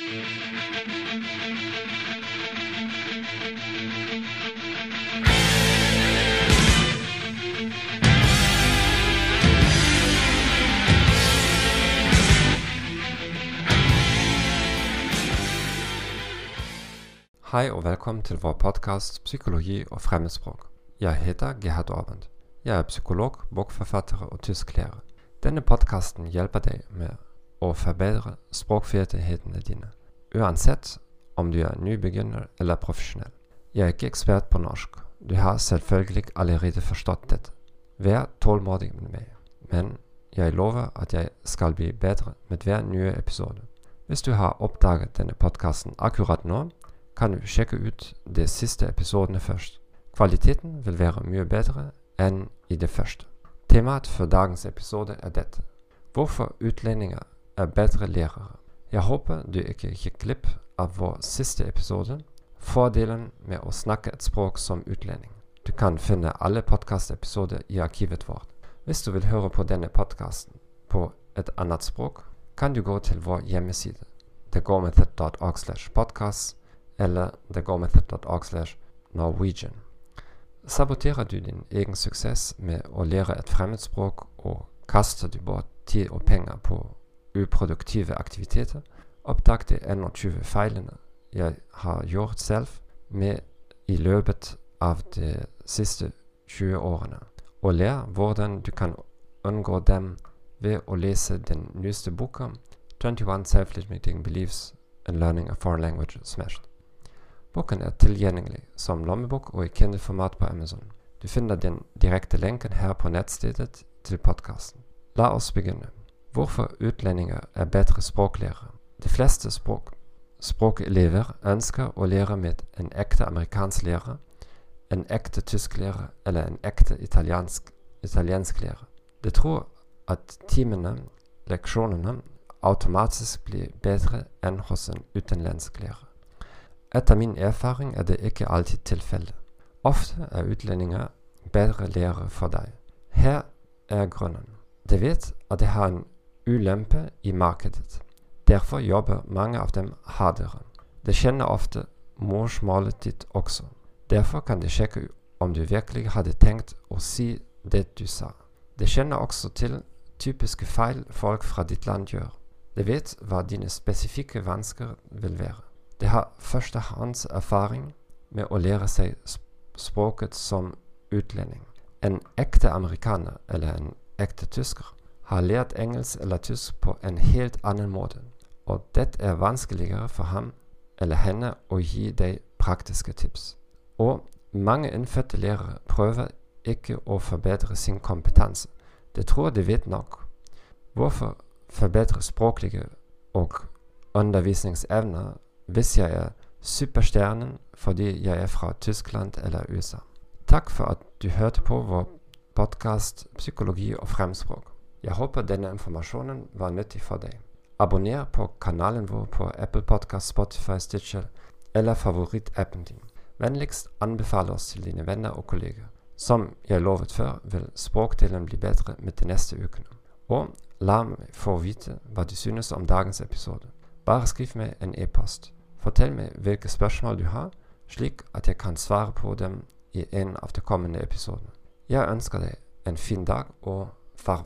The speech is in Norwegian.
Hei og velkommen til vår podkast 'Psykologi og fremmedspråk'. Jeg heter Gerhard Aabend. Jeg er psykolog, bokforfatter og tysklærer. Denne podkasten hjelper deg med å forbedre språkferdighetene dine, uansett om du er nybegynner eller profesjonell. Jeg er ikke ekspert på norsk. Du har selvfølgelig allerede forstått dette. Vær tålmodig med meg, men jeg lover at jeg skal bli bedre med hver nye episode. Hvis du har oppdaget denne podkasten akkurat nå, kan du sjekke ut de siste episodene først. Kvaliteten vil være mye bedre enn i det første. Temaet for dagens episode er dette. Hvorfor utlendinger er bedre lærere. Jeg håper du ikke gikk glipp av vår siste episode, fordelen med å snakke et språk som utlending. Du kan finne alle podkastepisoder i arkivet vårt. Hvis du vil høre på denne podkasten på et annet språk, kan du gå til vår hjemmeside thegomethod.org slash podcast eller thegomethod.org slash norwegian. Saboterer du din egen suksess med å lære et fremmedspråk og kaster du bort tid og penger på uproduktive aktiviteter, oppdag 21 feilene jeg har gjort selv med i løpet av de siste 20 årene, og lær hvordan du kan unngå dem ved å lese den nyeste boka 21 Self-Limiting Beliefs and Learning a Foreign Language Smashed. Boken er tilgjengelig som lommebok og i Kindle-format på Amazon. Du finner den direkte lenken her på nettstedet til podkasten. La oss begynne. Hvorfor utlendinger er bedre språklærere. De fleste språk, språkelever ønsker å lære med en ekte amerikansk lærer, en ekte tysk lærer eller en ekte italiensk, lærer. De tror at timene, leksjonene, automatisk blir bedre enn hos en utenlandsk lærer. Etter min erfaring er det ikke alltid tilfellet. Ofte er utlendinger bedre lærere for deg. Her er grunnen. De vet at de har en ulempe i markedet. Derfor jobber mange av dem hardere. De kjenner ofte morsmålet ditt også. Derfor kan de sjekke om du virkelig hadde tenkt å si det du sa. De kjenner også til typiske feil folk fra ditt land gjør. De vet hva dine spesifikke vansker vil være. De har førstehånds erfaring med å lære seg språket som utlending. En ekte amerikaner eller en ekte tysker har lært engelsk eller tysk på en helt annen måte, og det er vanskeligere for ham eller henne å gi deg praktiske tips. Og mange innfødte lærere prøver ikke å forbedre sin kompetanse. De tror de vet nok. Hvorfor forbedre språklige og undervisningsevner hvis jeg er superstjernen fordi jeg er fra Tyskland eller USA. Takk for at du hørte på vår podkast Psykologi og fremspråk. Jeg håper denne informasjonen var nyttig for deg. Abonner på kanalen vår på Apple Podcast, Spotify, Stitcher eller favorittappen din. Vennligst anbefal oss til dine venner og kolleger. Som jeg lovet før, vil språkdelen bli bedre med de neste ukene. Og la meg få vite hva du synes om dagens episode. Bare skriv meg en e-post. Fortell meg hvilke spørsmål du har, slik at jeg kan svare på dem i en av de kommende episodene. Jeg ønsker deg en fin dag og farvel.